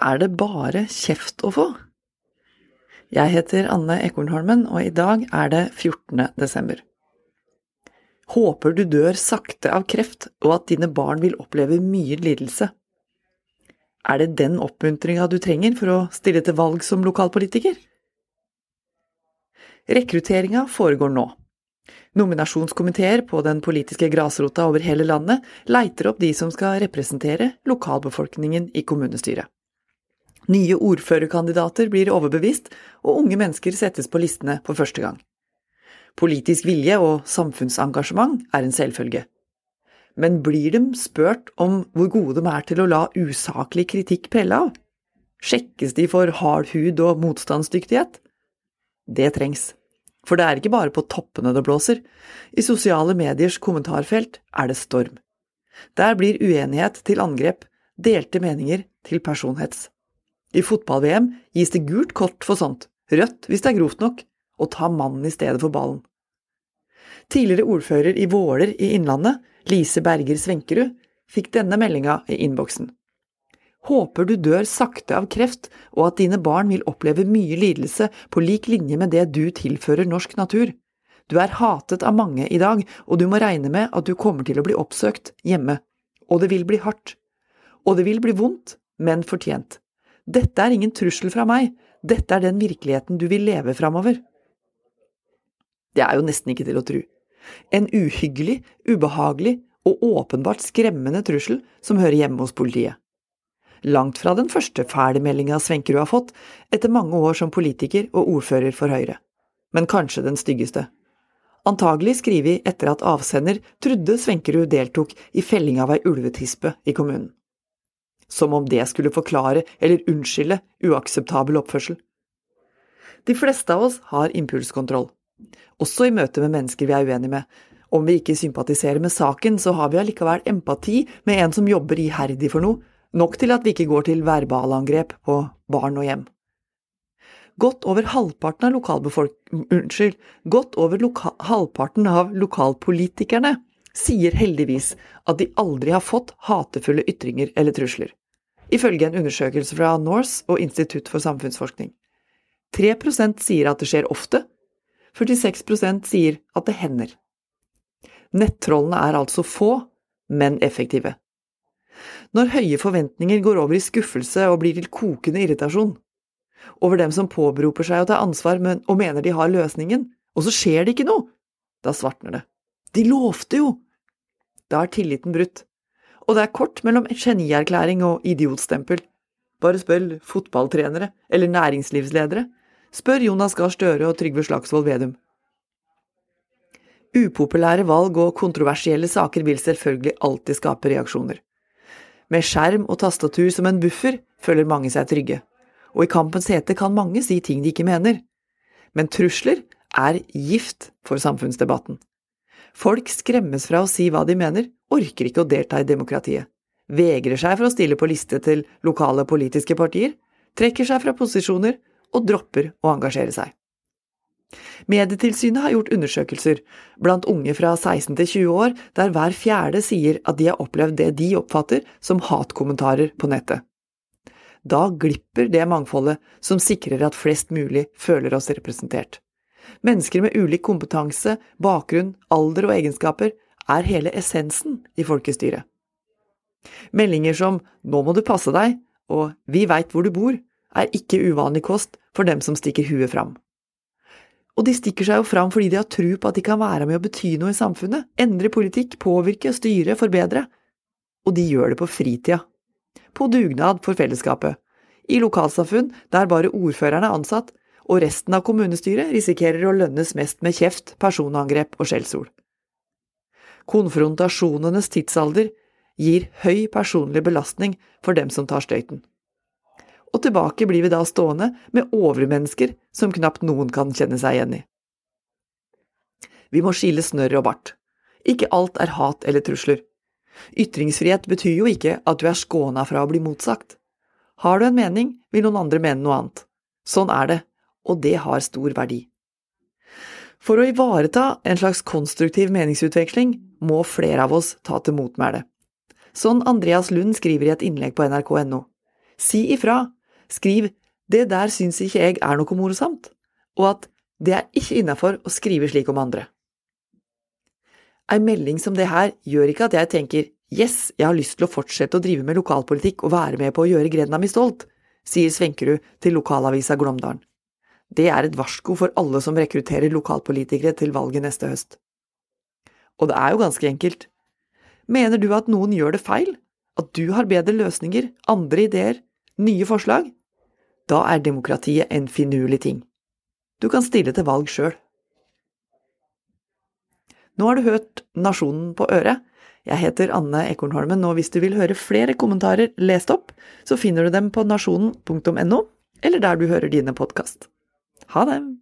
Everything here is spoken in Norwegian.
er det bare kjeft å få? Jeg heter Anne Ekornholmen, og i dag er det 14. desember. Håper du dør sakte av kreft, og at dine barn vil oppleve mye lidelse. Er det den oppmuntringa du trenger for å stille til valg som lokalpolitiker? Rekrutteringa foregår nå. Nominasjonskomiteer på den politiske grasrota over hele landet leiter opp de som skal representere lokalbefolkningen i kommunestyret. Nye ordførerkandidater blir overbevist, og unge mennesker settes på listene for første gang. Politisk vilje og samfunnsengasjement er en selvfølge. Men blir de spurt om hvor gode de er til å la usaklig kritikk prelle av? Sjekkes de for hard hud og motstandsdyktighet? Det trengs. For det er ikke bare på toppene det blåser. I sosiale mediers kommentarfelt er det storm. Der blir uenighet til angrep, delte meninger til personhets. I fotball-VM gis det gult kort for sånt, rødt hvis det er grovt nok, og ta mannen i stedet for ballen. Tidligere ordfører i Våler i Innlandet, Lise Berger Svenkerud, fikk denne meldinga i innboksen. Håper du dør sakte av kreft, og at dine barn vil oppleve mye lidelse på lik linje med det du tilfører norsk natur. Du er hatet av mange i dag, og du må regne med at du kommer til å bli oppsøkt hjemme. Og det vil bli hardt. Og det vil bli vondt, men fortjent. Dette er ingen trussel fra meg, dette er den virkeligheten du vil leve framover. Det er jo nesten ikke til å tru. En uhyggelig, ubehagelig og åpenbart skremmende trussel som hører hjemme hos politiet. Langt fra den første fæle Svenkerud har fått, etter mange år som politiker og ordfører for Høyre. Men kanskje den styggeste. Antagelig skrevet etter at avsender trodde Svenkerud deltok i felling av ei ulvetispe i kommunen som om det skulle forklare eller unnskylde uakseptabel oppførsel. De fleste av oss har impulskontroll, også i møte med mennesker vi er uenige med. Om vi ikke sympatiserer med saken, så har vi allikevel empati med en som jobber iherdig for noe, nok til at vi ikke går til verbalangrep på barn og hjem. Godt over halvparten av, unnskyld, godt over halvparten av lokalpolitikerne sier heldigvis at de aldri har fått hatefulle ytringer eller trusler ifølge en undersøkelse fra Norse og Institutt for samfunnsforskning. 3% sier at det skjer ofte, 46% sier at det hender. Nettrollene er altså få, men effektive. Når høye forventninger går over i skuffelse og blir til kokende irritasjon, over dem som påberoper seg å ta ansvar og mener de har løsningen, og så skjer det ikke noe, da svartner det. De lovte jo! Da er tilliten brutt og det er kort mellom genierklæring og idiotstempel. Bare spør fotballtrenere eller næringslivsledere. Spør Jonas Gahr Støre og Trygve Slagsvold Vedum. Upopulære valg og kontroversielle saker vil selvfølgelig alltid skape reaksjoner. Med skjerm og tastatur som en buffer føler mange seg trygge, og i kampens hete kan mange si ting de ikke mener. Men trusler er gift for samfunnsdebatten. Folk skremmes fra å si hva de mener, orker ikke å delta i demokratiet, vegrer seg for å stille på liste til lokale politiske partier, trekker seg fra posisjoner og dropper å engasjere seg. Medietilsynet har gjort undersøkelser blant unge fra 16 til 20 år der hver fjerde sier at de har opplevd det de oppfatter som hatkommentarer på nettet. Da glipper det mangfoldet som sikrer at flest mulig føler oss representert. Mennesker med ulik kompetanse, bakgrunn, alder og egenskaper er hele essensen i folkestyret. Meldinger som nå må du passe deg og vi veit hvor du bor, er ikke uvanlig kost for dem som stikker huet fram. Og de stikker seg jo fram fordi de har tro på at de kan være med å bety noe i samfunnet, endre politikk, påvirke, styre, forbedre. Og de gjør det på fritida. På dugnad for fellesskapet. I lokalsamfunn der bare ordføreren er ansatt, og resten av kommunestyret risikerer å lønnes mest med kjeft, personangrep og skjellsord. Konfrontasjonenes tidsalder gir høy personlig belastning for dem som tar støyten. Og tilbake blir vi da stående med overmennesker som knapt noen kan kjenne seg igjen i. Vi må skille snørr og bart. Ikke alt er hat eller trusler. Ytringsfrihet betyr jo ikke at du er skåna fra å bli motsagt. Har du en mening, vil noen andre mene noe annet. Sånn er det, og det har stor verdi. For å ivareta en slags konstruktiv meningsutveksling må flere av oss ta til motmæle. Sånn Andreas Lund skriver i et innlegg på nrk.no. Si ifra. Skriv 'det der syns ikke jeg er noe morsomt', og at 'det er ikke innafor å skrive slik om andre'. Ei melding som det her gjør ikke at jeg tenker 'yes, jeg har lyst til å fortsette å drive med lokalpolitikk og være med på å gjøre grenda mi stolt', sier Svenkerud til lokalavisa Glåmdalen. Det er et varsko for alle som rekrutterer lokalpolitikere til valget neste høst. Og det er jo ganske enkelt. Mener du at noen gjør det feil? At du har bedre løsninger, andre ideer, nye forslag? Da er demokratiet en finurlig ting. Du kan stille til valg sjøl. Nå har du hørt Nasjonen på øret. Jeg heter Anne Ekornholmen, og hvis du vil høre flere kommentarer lest opp, så finner du dem på nasjonen.no, eller der du hører dine podkast. Ha det!